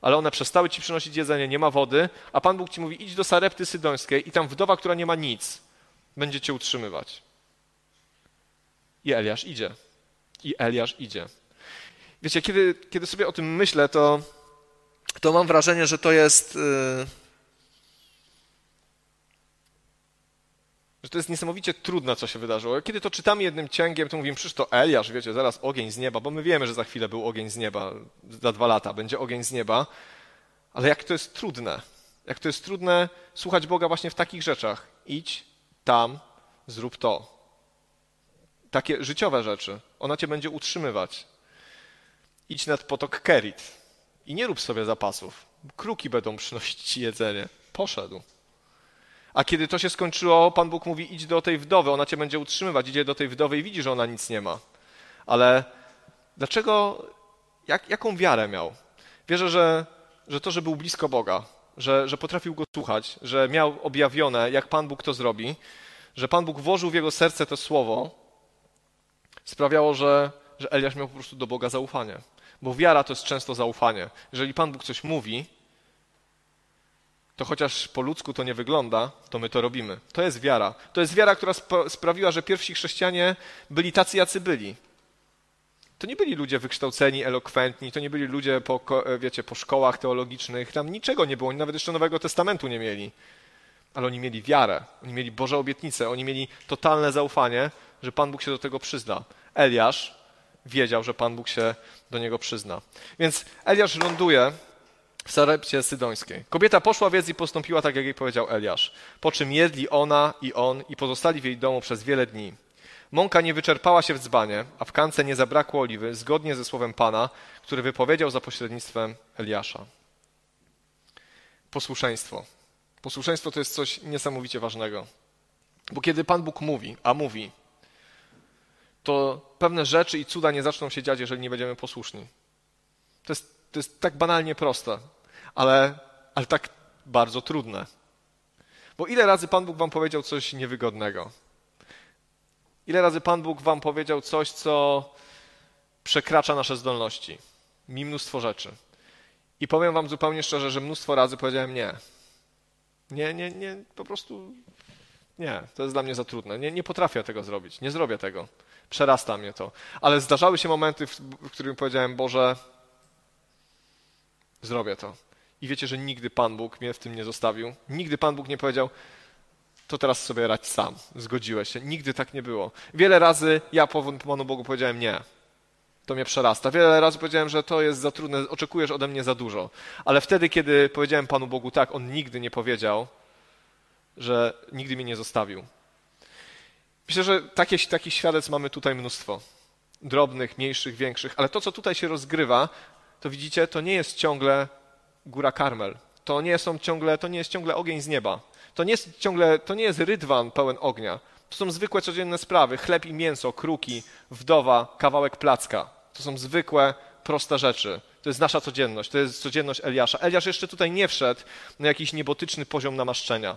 ale one przestały ci przynosić jedzenie, nie ma wody, a Pan Bóg ci mówi, idź do Sarepty Sydońskiej i tam wdowa, która nie ma nic, będzie cię utrzymywać. I Eliasz idzie. I Eliasz idzie. Wiecie, kiedy, kiedy sobie o tym myślę, to, to mam wrażenie, że to jest... Yy że to jest niesamowicie trudne, co się wydarzyło. Kiedy to czytamy jednym cięgiem, to mówimy, przecież to Eliasz, wiecie, zaraz ogień z nieba, bo my wiemy, że za chwilę był ogień z nieba, za dwa lata będzie ogień z nieba, ale jak to jest trudne, jak to jest trudne słuchać Boga właśnie w takich rzeczach. Idź tam, zrób to. Takie życiowe rzeczy. Ona cię będzie utrzymywać. Idź nad potok Kerit i nie rób sobie zapasów. Kruki będą przynosić ci jedzenie. Poszedł. A kiedy to się skończyło, Pan Bóg mówi: idź do tej wdowy, ona cię będzie utrzymywać. Idzie do tej wdowy i widzi, że ona nic nie ma. Ale dlaczego, jak, jaką wiarę miał? Wierzę, że, że to, że był blisko Boga, że, że potrafił go słuchać, że miał objawione, jak Pan Bóg to zrobi, że Pan Bóg włożył w jego serce to słowo, sprawiało, że, że Eliasz miał po prostu do Boga zaufanie. Bo wiara to jest często zaufanie. Jeżeli Pan Bóg coś mówi, to chociaż po ludzku to nie wygląda, to my to robimy. To jest wiara. To jest wiara, która sprawiła, że pierwsi chrześcijanie byli tacy, jacy byli. To nie byli ludzie wykształceni, elokwentni, to nie byli ludzie po, wiecie, po szkołach teologicznych, tam niczego nie było, oni nawet jeszcze Nowego Testamentu nie mieli. Ale oni mieli wiarę, oni mieli Boże obietnice, oni mieli totalne zaufanie, że Pan Bóg się do tego przyzna. Eliasz wiedział, że Pan Bóg się do niego przyzna. Więc Eliasz ląduje w Sarepcie Sydońskiej. Kobieta poszła więc i postąpiła tak, jak jej powiedział Eliasz. Po czym jedli ona i on i pozostali w jej domu przez wiele dni. Mąka nie wyczerpała się w dzbanie, a w kance nie zabrakło oliwy, zgodnie ze słowem Pana, który wypowiedział za pośrednictwem Eliasza. Posłuszeństwo. Posłuszeństwo to jest coś niesamowicie ważnego. Bo kiedy Pan Bóg mówi, a mówi, to pewne rzeczy i cuda nie zaczną się dziać, jeżeli nie będziemy posłuszni. To jest, to jest tak banalnie proste ale, ale tak bardzo trudne. Bo ile razy Pan Bóg wam powiedział coś niewygodnego? Ile razy Pan Bóg wam powiedział coś, co przekracza nasze zdolności? Mi mnóstwo rzeczy. I powiem wam zupełnie szczerze, że mnóstwo razy powiedziałem nie. Nie, nie, nie, po prostu nie, to jest dla mnie za trudne. Nie, nie potrafię tego zrobić, nie zrobię tego. Przerasta mnie to. Ale zdarzały się momenty, w, w którym powiedziałem, Boże, Zrobię to. I wiecie, że nigdy Pan Bóg mnie w tym nie zostawił. Nigdy Pan Bóg nie powiedział, to teraz sobie radź sam. Zgodziłeś się. Nigdy tak nie było. Wiele razy ja Panu Bogu powiedziałem nie. To mnie przerasta. Wiele razy powiedziałem, że to jest za trudne, oczekujesz ode mnie za dużo. Ale wtedy, kiedy powiedziałem Panu Bogu tak, On nigdy nie powiedział, że nigdy mnie nie zostawił. Myślę, że takie, takich świadectw mamy tutaj mnóstwo. Drobnych, mniejszych, większych, ale to, co tutaj się rozgrywa, to widzicie, to nie jest ciągle góra Karmel. To nie, są ciągle, to nie jest ciągle ogień z nieba. To nie jest ciągle, to nie jest rydwan pełen ognia. To są zwykłe, codzienne sprawy. Chleb i mięso, kruki, wdowa, kawałek placka. To są zwykłe, proste rzeczy. To jest nasza codzienność, to jest codzienność Eliasza. Eliasz jeszcze tutaj nie wszedł na jakiś niebotyczny poziom namaszczenia.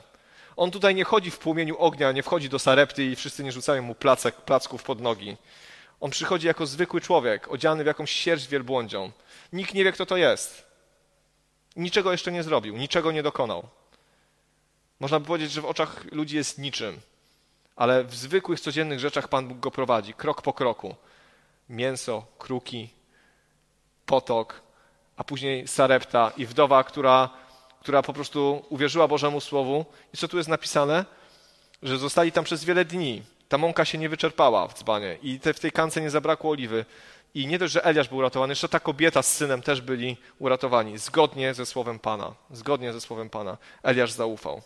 On tutaj nie chodzi w płomieniu ognia, nie wchodzi do Sarepty i wszyscy nie rzucają mu placek, placków pod nogi. On przychodzi jako zwykły człowiek, odziany w jakąś sierść wielbłądzią. Nikt nie wie, kto to jest. Niczego jeszcze nie zrobił, niczego nie dokonał. Można by powiedzieć, że w oczach ludzi jest niczym, ale w zwykłych, codziennych rzeczach Pan Bóg go prowadzi, krok po kroku. Mięso, kruki, potok, a później Sarepta i wdowa, która która po prostu uwierzyła Bożemu Słowu. I co tu jest napisane? Że zostali tam przez wiele dni. Ta mąka się nie wyczerpała w dzbanie i te, w tej kance nie zabrakło oliwy. I nie dość, że Eliasz był uratowany, jeszcze ta kobieta z synem też byli uratowani, zgodnie ze słowem Pana. Zgodnie ze słowem Pana. Eliasz zaufał.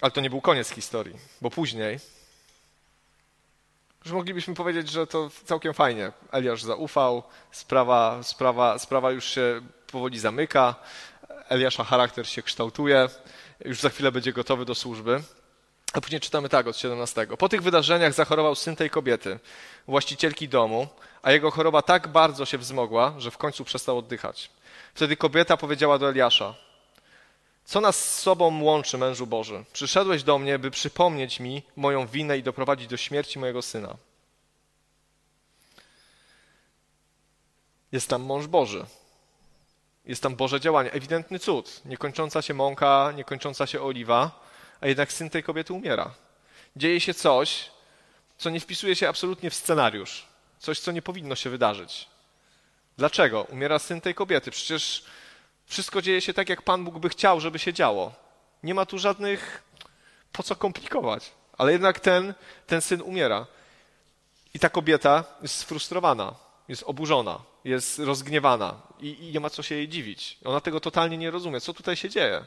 Ale to nie był koniec historii, bo później że moglibyśmy powiedzieć, że to całkiem fajnie. Eliasz zaufał, sprawa, sprawa, sprawa już się powoli zamyka, Eliasza charakter się kształtuje, już za chwilę będzie gotowy do służby. A później czytamy tak od 17. Po tych wydarzeniach zachorował syn tej kobiety, właścicielki domu, a jego choroba tak bardzo się wzmogła, że w końcu przestał oddychać. Wtedy kobieta powiedziała do Eliasza: co nas z sobą łączy, mężu Boży? Przyszedłeś do mnie, by przypomnieć mi moją winę i doprowadzić do śmierci mojego syna. Jest tam mąż Boży. Jest tam Boże działanie. Ewidentny cud. Niekończąca się mąka, niekończąca się oliwa, a jednak syn tej kobiety umiera. Dzieje się coś, co nie wpisuje się absolutnie w scenariusz. Coś, co nie powinno się wydarzyć. Dlaczego? Umiera syn tej kobiety. Przecież wszystko dzieje się tak, jak Pan Bóg by chciał, żeby się działo. Nie ma tu żadnych po co komplikować. Ale jednak ten, ten syn umiera. I ta kobieta jest sfrustrowana, jest oburzona, jest rozgniewana i, i nie ma co się jej dziwić. Ona tego totalnie nie rozumie. Co tutaj się dzieje?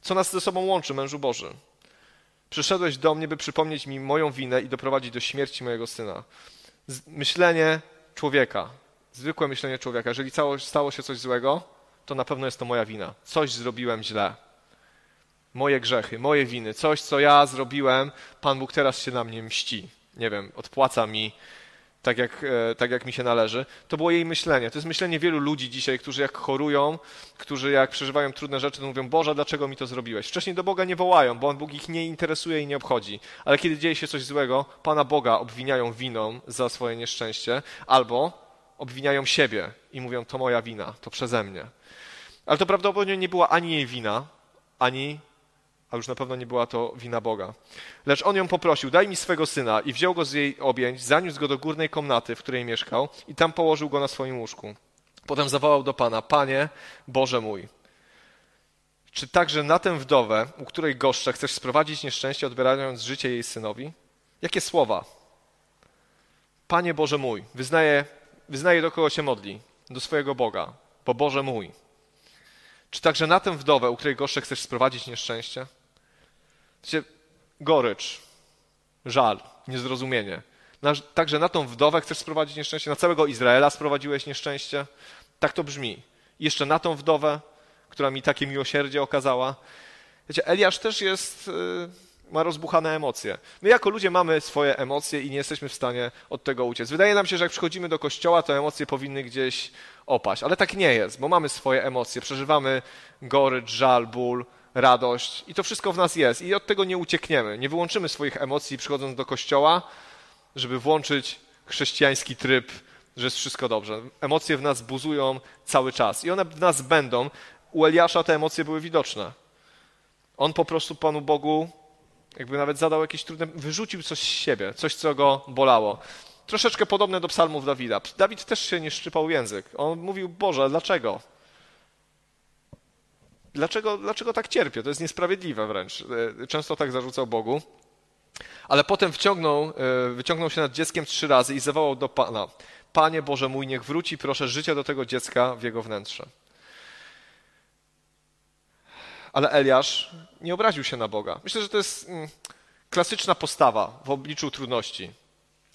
Co nas ze sobą łączy, mężu Boży? Przyszedłeś do mnie, by przypomnieć mi moją winę i doprowadzić do śmierci mojego syna. Myślenie człowieka, zwykłe myślenie człowieka. Jeżeli stało się coś złego, to na pewno jest to moja wina. Coś zrobiłem źle. Moje grzechy, moje winy, coś, co ja zrobiłem, Pan Bóg teraz się na mnie mści. Nie wiem, odpłaca mi tak jak, e, tak jak mi się należy. To było jej myślenie. To jest myślenie wielu ludzi dzisiaj, którzy jak chorują, którzy jak przeżywają trudne rzeczy, to mówią, Boże, dlaczego mi to zrobiłeś? Wcześniej do Boga nie wołają, bo On Bóg ich nie interesuje i nie obchodzi. Ale kiedy dzieje się coś złego, Pana Boga obwiniają winą za swoje nieszczęście, albo obwiniają siebie i mówią, to moja wina, to przeze mnie. Ale to prawdopodobnie nie była ani jej wina, ani, a już na pewno nie była to wina Boga. Lecz on ją poprosił, daj mi swego syna i wziął go z jej objęć, zaniósł go do górnej komnaty, w której mieszkał i tam położył go na swoim łóżku. Potem zawołał do Pana, Panie, Boże mój, czy także na tę wdowę, u której goszczę, chcesz sprowadzić nieszczęście, odbierając życie jej synowi? Jakie słowa? Panie Boże mój, wyznaję, wyznaję do kogo się modli, do swojego Boga, bo Boże mój. Czy także na tę wdowę, u której goszczę chcesz sprowadzić nieszczęście? Wiecie, gorycz, żal, niezrozumienie. Na, także na tą wdowę chcesz sprowadzić nieszczęście? Na całego Izraela sprowadziłeś nieszczęście? Tak to brzmi. Jeszcze na tą wdowę, która mi takie miłosierdzie okazała. Wiecie, Eliasz też jest, y, ma rozbuchane emocje. My jako ludzie mamy swoje emocje i nie jesteśmy w stanie od tego uciec. Wydaje nam się, że jak przychodzimy do kościoła, to emocje powinny gdzieś opaść. Ale tak nie jest, bo mamy swoje emocje, przeżywamy gorycz, żal, ból, radość i to wszystko w nas jest i od tego nie uciekniemy. Nie wyłączymy swoich emocji przychodząc do kościoła, żeby włączyć chrześcijański tryb, że jest wszystko dobrze. Emocje w nas buzują cały czas i one w nas będą. U Eliasza te emocje były widoczne. On po prostu Panu Bogu jakby nawet zadał jakieś trudne, wyrzucił coś z siebie, coś, co go bolało troszeczkę podobne do psalmów Dawida. Dawid też się nie szczypał język. On mówił, Boże, dlaczego? Dlaczego, dlaczego tak cierpię? To jest niesprawiedliwe wręcz. E, często tak zarzucał Bogu. Ale potem wciągnął, e, wyciągnął się nad dzieckiem trzy razy i zawołał do Pana. Panie Boże mój, niech wróci proszę życie do tego dziecka w jego wnętrze. Ale Eliasz nie obraził się na Boga. Myślę, że to jest mm, klasyczna postawa w obliczu trudności.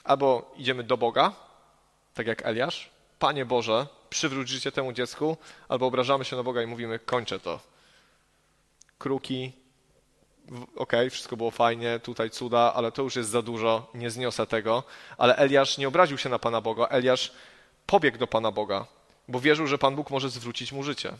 Albo idziemy do Boga, tak jak Eliasz, Panie Boże, przywróć życie temu dziecku, albo obrażamy się na Boga i mówimy, kończę to. Kruki, ok, wszystko było fajnie, tutaj cuda, ale to już jest za dużo, nie zniosę tego. Ale Eliasz nie obraził się na Pana Boga, Eliasz pobiegł do Pana Boga, bo wierzył, że Pan Bóg może zwrócić mu życie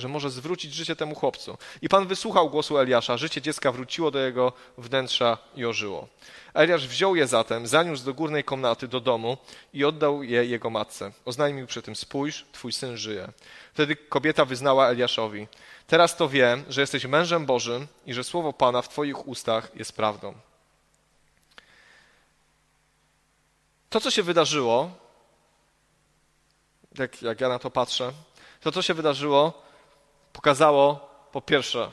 że może zwrócić życie temu chłopcu. I Pan wysłuchał głosu Eliasza, życie dziecka wróciło do jego wnętrza i ożyło. Eliasz wziął je zatem, zaniósł do górnej komnaty, do domu i oddał je jego matce. Oznajmił przy tym, spójrz, twój syn żyje. Wtedy kobieta wyznała Eliaszowi, teraz to wiem, że jesteś mężem Bożym i że słowo Pana w twoich ustach jest prawdą. To, co się wydarzyło, jak, jak ja na to patrzę, to, co się wydarzyło, pokazało po pierwsze,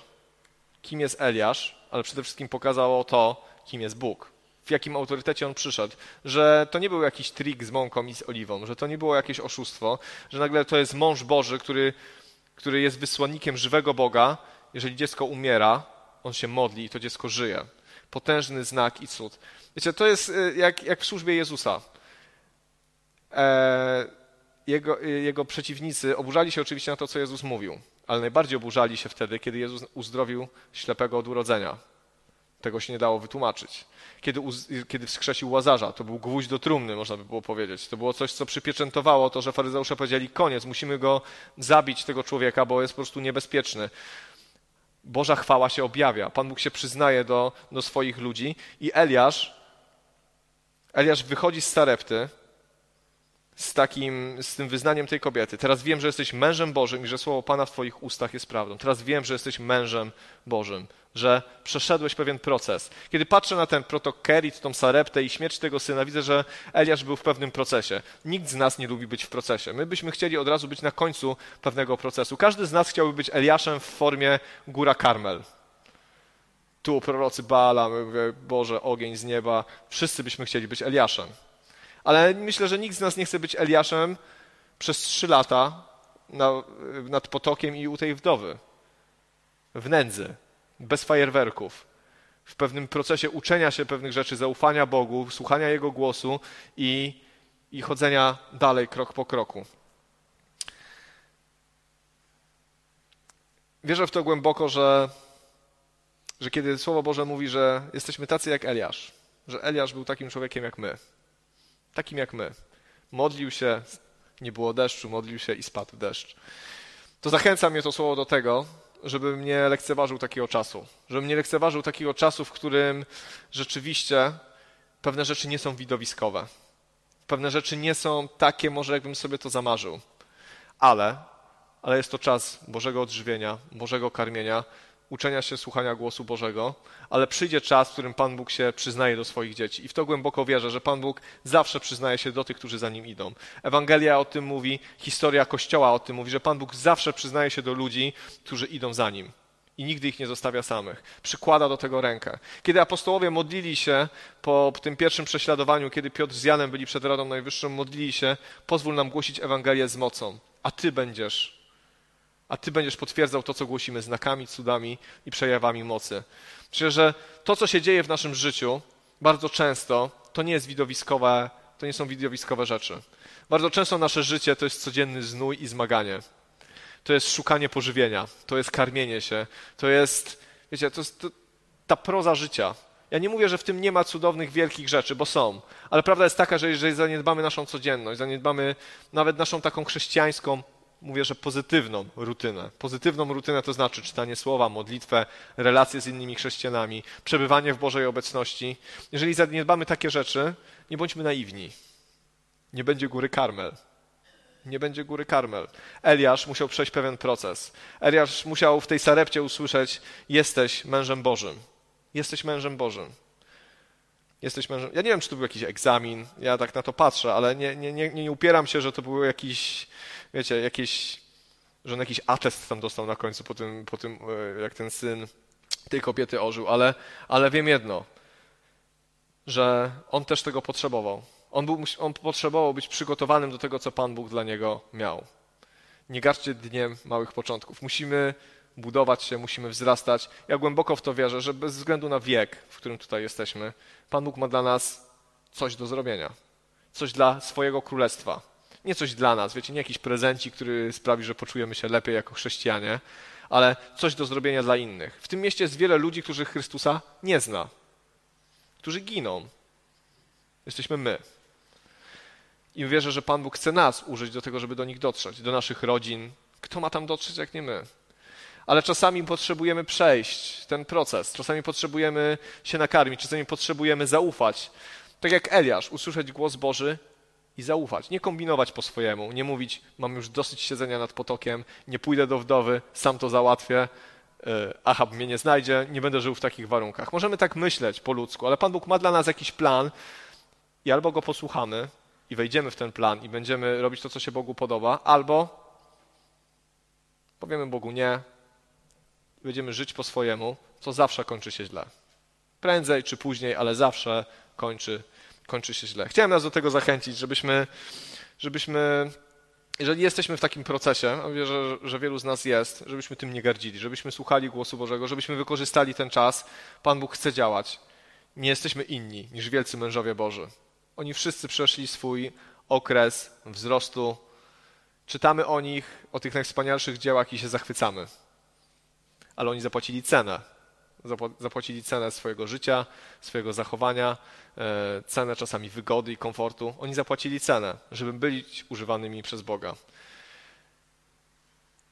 kim jest Eliasz, ale przede wszystkim pokazało to, kim jest Bóg. W jakim autorytecie on przyszedł, że to nie był jakiś trik z mąką i z oliwą, że to nie było jakieś oszustwo, że nagle to jest mąż Boży, który, który jest wysłannikiem żywego Boga. Jeżeli dziecko umiera, on się modli i to dziecko żyje. Potężny znak i cud. Wiecie, to jest y, jak, jak w służbie Jezusa. E, jego, y, jego przeciwnicy oburzali się oczywiście na to, co Jezus mówił ale najbardziej oburzali się wtedy, kiedy Jezus uzdrowił ślepego od urodzenia. Tego się nie dało wytłumaczyć. Kiedy, kiedy wskrzesił Łazarza, to był gwóźdź do trumny, można by było powiedzieć. To było coś, co przypieczętowało to, że faryzeusze powiedzieli, koniec, musimy go zabić, tego człowieka, bo jest po prostu niebezpieczny. Boża chwała się objawia. Pan Bóg się przyznaje do, do swoich ludzi i Eliasz, Eliasz wychodzi z Sarepty, z, takim, z tym wyznaniem tej kobiety. Teraz wiem, że jesteś mężem Bożym i że słowo Pana w Twoich ustach jest prawdą. Teraz wiem, że jesteś mężem Bożym, że przeszedłeś pewien proces. Kiedy patrzę na ten protokerit, tą sareptę i śmierć tego syna, widzę, że Eliasz był w pewnym procesie. Nikt z nas nie lubi być w procesie. My byśmy chcieli od razu być na końcu pewnego procesu. Każdy z nas chciałby być Eliaszem w formie góra Karmel. Tu prorocy Baala, Boże, ogień z nieba. Wszyscy byśmy chcieli być Eliaszem ale myślę, że nikt z nas nie chce być Eliaszem przez trzy lata na, nad potokiem i u tej wdowy. W nędzy, bez fajerwerków, w pewnym procesie uczenia się pewnych rzeczy, zaufania Bogu, słuchania Jego głosu i, i chodzenia dalej krok po kroku. Wierzę w to głęboko, że, że kiedy Słowo Boże mówi, że jesteśmy tacy jak Eliasz, że Eliasz był takim człowiekiem jak my, takim jak my. Modlił się, nie było deszczu, modlił się i spadł deszcz. To zachęca mnie to słowo do tego, żebym nie lekceważył takiego czasu. Żebym nie lekceważył takiego czasu, w którym rzeczywiście pewne rzeczy nie są widowiskowe. Pewne rzeczy nie są takie, może jakbym sobie to zamarzył. Ale, ale jest to czas Bożego odżywienia, Bożego karmienia, uczenia się słuchania głosu Bożego, ale przyjdzie czas, w którym Pan Bóg się przyznaje do swoich dzieci. I w to głęboko wierzę, że Pan Bóg zawsze przyznaje się do tych, którzy za nim idą. Ewangelia o tym mówi, historia Kościoła o tym mówi, że Pan Bóg zawsze przyznaje się do ludzi, którzy idą za nim. I nigdy ich nie zostawia samych. Przykłada do tego rękę. Kiedy apostołowie modlili się po tym pierwszym prześladowaniu, kiedy Piotr z Janem byli przed Radą Najwyższą, modlili się, pozwól nam głosić Ewangelię z mocą, a Ty będziesz a Ty będziesz potwierdzał to, co głosimy znakami, cudami i przejawami mocy. Myślę, że to, co się dzieje w naszym życiu, bardzo często to nie jest widowiskowe, to nie są widowiskowe rzeczy. Bardzo często nasze życie to jest codzienny znój i zmaganie. To jest szukanie pożywienia, to jest karmienie się, to jest, wiecie, to jest to, ta proza życia. Ja nie mówię, że w tym nie ma cudownych, wielkich rzeczy, bo są, ale prawda jest taka, że jeżeli zaniedbamy naszą codzienność, zaniedbamy nawet naszą taką chrześcijańską mówię, że pozytywną rutynę. Pozytywną rutynę to znaczy czytanie słowa, modlitwę, relacje z innymi chrześcijanami, przebywanie w Bożej obecności. Jeżeli zaniedbamy takie rzeczy, nie bądźmy naiwni. Nie będzie góry Karmel. Nie będzie góry Karmel. Eliasz musiał przejść pewien proces. Eliasz musiał w tej sarepcie usłyszeć: Jesteś mężem Bożym. Jesteś mężem Bożym. Jesteś mężem. Ja nie wiem, czy to był jakiś egzamin, ja tak na to patrzę, ale nie, nie, nie, nie upieram się, że to był jakiś, wiecie, jakieś, że on jakiś atest tam dostał na końcu po tym, po tym e, jak ten syn tej kobiety ożył, ale, ale wiem jedno, że on też tego potrzebował. On, był, on potrzebował być przygotowanym do tego, co Pan Bóg dla niego miał. Nie garczcie dniem małych początków. Musimy budować się, musimy wzrastać. Ja głęboko w to wierzę, że bez względu na wiek, w którym tutaj jesteśmy, Pan Bóg ma dla nas coś do zrobienia. Coś dla swojego królestwa. Nie coś dla nas, wiecie, nie jakiś prezencik, który sprawi, że poczujemy się lepiej jako chrześcijanie, ale coś do zrobienia dla innych. W tym mieście jest wiele ludzi, którzy Chrystusa nie zna, którzy giną. Jesteśmy my. I wierzę, że Pan Bóg chce nas użyć do tego, żeby do nich dotrzeć, do naszych rodzin. Kto ma tam dotrzeć, jak nie my? Ale czasami potrzebujemy przejść ten proces, czasami potrzebujemy się nakarmić, czasami potrzebujemy zaufać. Tak jak Eliasz, usłyszeć głos Boży i zaufać. Nie kombinować po swojemu, nie mówić, mam już dosyć siedzenia nad potokiem, nie pójdę do wdowy, sam to załatwię, e, Ahab mnie nie znajdzie, nie będę żył w takich warunkach. Możemy tak myśleć po ludzku, ale Pan Bóg ma dla nas jakiś plan i albo go posłuchamy i wejdziemy w ten plan i będziemy robić to, co się Bogu podoba, albo powiemy Bogu nie, będziemy żyć po swojemu, to zawsze kończy się źle. Prędzej czy później, ale zawsze kończy, kończy się źle. Chciałem nas do tego zachęcić, żebyśmy, żebyśmy jeżeli jesteśmy w takim procesie, a wierzę, że wielu z nas jest, żebyśmy tym nie gardzili, żebyśmy słuchali głosu Bożego, żebyśmy wykorzystali ten czas. Pan Bóg chce działać. Nie jesteśmy inni niż wielcy mężowie Boży. Oni wszyscy przeszli swój okres wzrostu. Czytamy o nich, o tych najwspanialszych dziełach i się zachwycamy. Ale oni zapłacili cenę. Zapłacili cenę swojego życia, swojego zachowania, e, cenę czasami wygody i komfortu. Oni zapłacili cenę, żeby być używanymi przez Boga.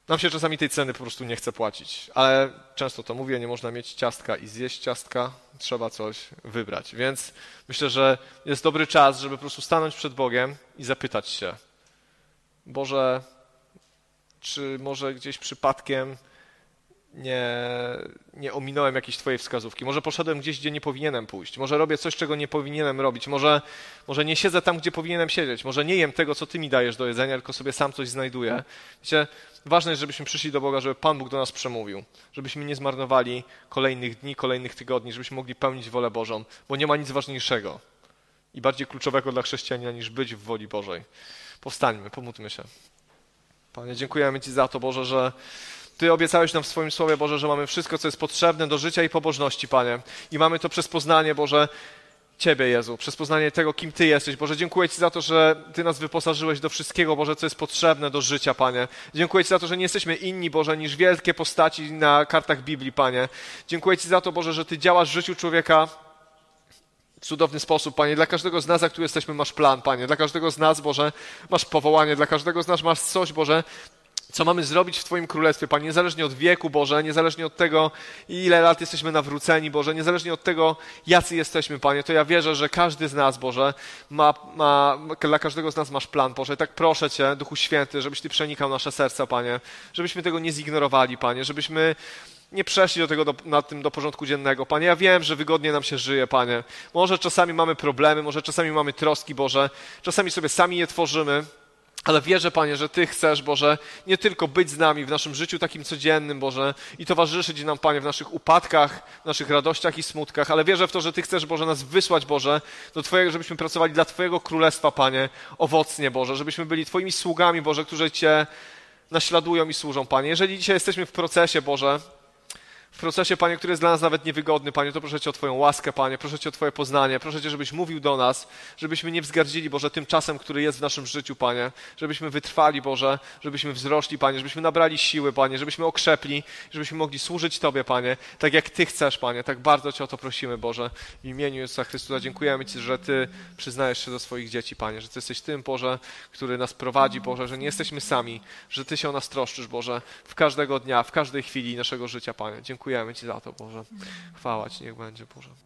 Nam się czasami tej ceny po prostu nie chce płacić, ale często to mówię, nie można mieć ciastka i zjeść ciastka, trzeba coś wybrać. Więc myślę, że jest dobry czas, żeby po prostu stanąć przed Bogiem i zapytać się, Boże, czy może gdzieś przypadkiem nie, nie ominąłem jakiejś Twojej wskazówki. Może poszedłem gdzieś, gdzie nie powinienem pójść. Może robię coś, czego nie powinienem robić. Może, może nie siedzę tam, gdzie powinienem siedzieć. Może nie jem tego, co Ty mi dajesz do jedzenia, tylko sobie sam coś znajduję. Wiecie, ważne jest, żebyśmy przyszli do Boga, żeby Pan Bóg do nas przemówił. Żebyśmy nie zmarnowali kolejnych dni, kolejnych tygodni, żebyśmy mogli pełnić wolę Bożą, bo nie ma nic ważniejszego i bardziej kluczowego dla chrześcijanina niż być w woli Bożej. Powstańmy, pomódlmy się. Panie, dziękujemy Ci za to, Boże, że ty obiecałeś nam w swoim Słowie, Boże, że mamy wszystko, co jest potrzebne do życia i pobożności, Panie. I mamy to przez poznanie, Boże, Ciebie, Jezu, przez poznanie tego, kim Ty jesteś. Boże, dziękuję Ci za to, że Ty nas wyposażyłeś do wszystkiego, Boże, co jest potrzebne do życia, Panie. Dziękuję Ci za to, że nie jesteśmy inni, Boże, niż wielkie postaci na kartach Biblii, Panie. Dziękuję Ci za to, Boże, że Ty działasz w życiu człowieka cudowny sposób, Panie. Dla każdego z nas, jak tu jesteśmy, masz plan, Panie. Dla każdego z nas, Boże, masz powołanie. Dla każdego z nas masz coś, Boże, co mamy zrobić w Twoim Królestwie, Panie, niezależnie od wieku, Boże, niezależnie od tego, ile lat jesteśmy nawróceni, Boże, niezależnie od tego, jacy jesteśmy, Panie, to ja wierzę, że każdy z nas, Boże, ma, ma, dla każdego z nas masz plan, Boże. Tak proszę Cię, Duchu Święty, żebyś Ty przenikał nasze serca, Panie, żebyśmy tego nie zignorowali, Panie, żebyśmy nie przeszli do tego do, tym do porządku dziennego. Panie, ja wiem, że wygodnie nam się żyje, Panie. Może czasami mamy problemy, może czasami mamy troski, Boże. Czasami sobie sami je tworzymy. Ale wierzę, Panie, że Ty chcesz, Boże, nie tylko być z nami w naszym życiu takim codziennym, Boże, i towarzyszyć nam, Panie, w naszych upadkach, w naszych radościach i smutkach, ale wierzę w to, że Ty chcesz, Boże, nas wysłać, Boże, do Twojego, żebyśmy pracowali dla Twojego Królestwa, Panie, owocnie, Boże, żebyśmy byli Twoimi sługami, Boże, którzy Cię naśladują i służą, Panie. Jeżeli dzisiaj jesteśmy w procesie, Boże, w procesie, Panie, który jest dla nas nawet niewygodny, Panie, to proszę Cię o Twoją łaskę, Panie, proszę Cię o Twoje poznanie, proszę Cię, żebyś mówił do nas, żebyśmy nie wzgardzili, Boże, tym czasem, który jest w naszym życiu, Panie, żebyśmy wytrwali, Boże, żebyśmy wzrośli, Panie, żebyśmy nabrali siły, Panie, żebyśmy okrzepli, żebyśmy mogli służyć Tobie, Panie, tak jak Ty chcesz, Panie, tak bardzo Cię o to prosimy, Boże, w imieniu Jezusa Chrystusa dziękujemy Ci, że Ty przyznajesz się do swoich dzieci, Panie, że Ty jesteś tym, Boże, który nas prowadzi, Boże, że nie jesteśmy sami, że Ty się o nas troszczysz, Boże, w każdego dnia, w każdej chwili naszego życia, Panie. Dziękuję. Dziękujemy Ci za to, Boże. Chwała Ci, niech będzie, Boże.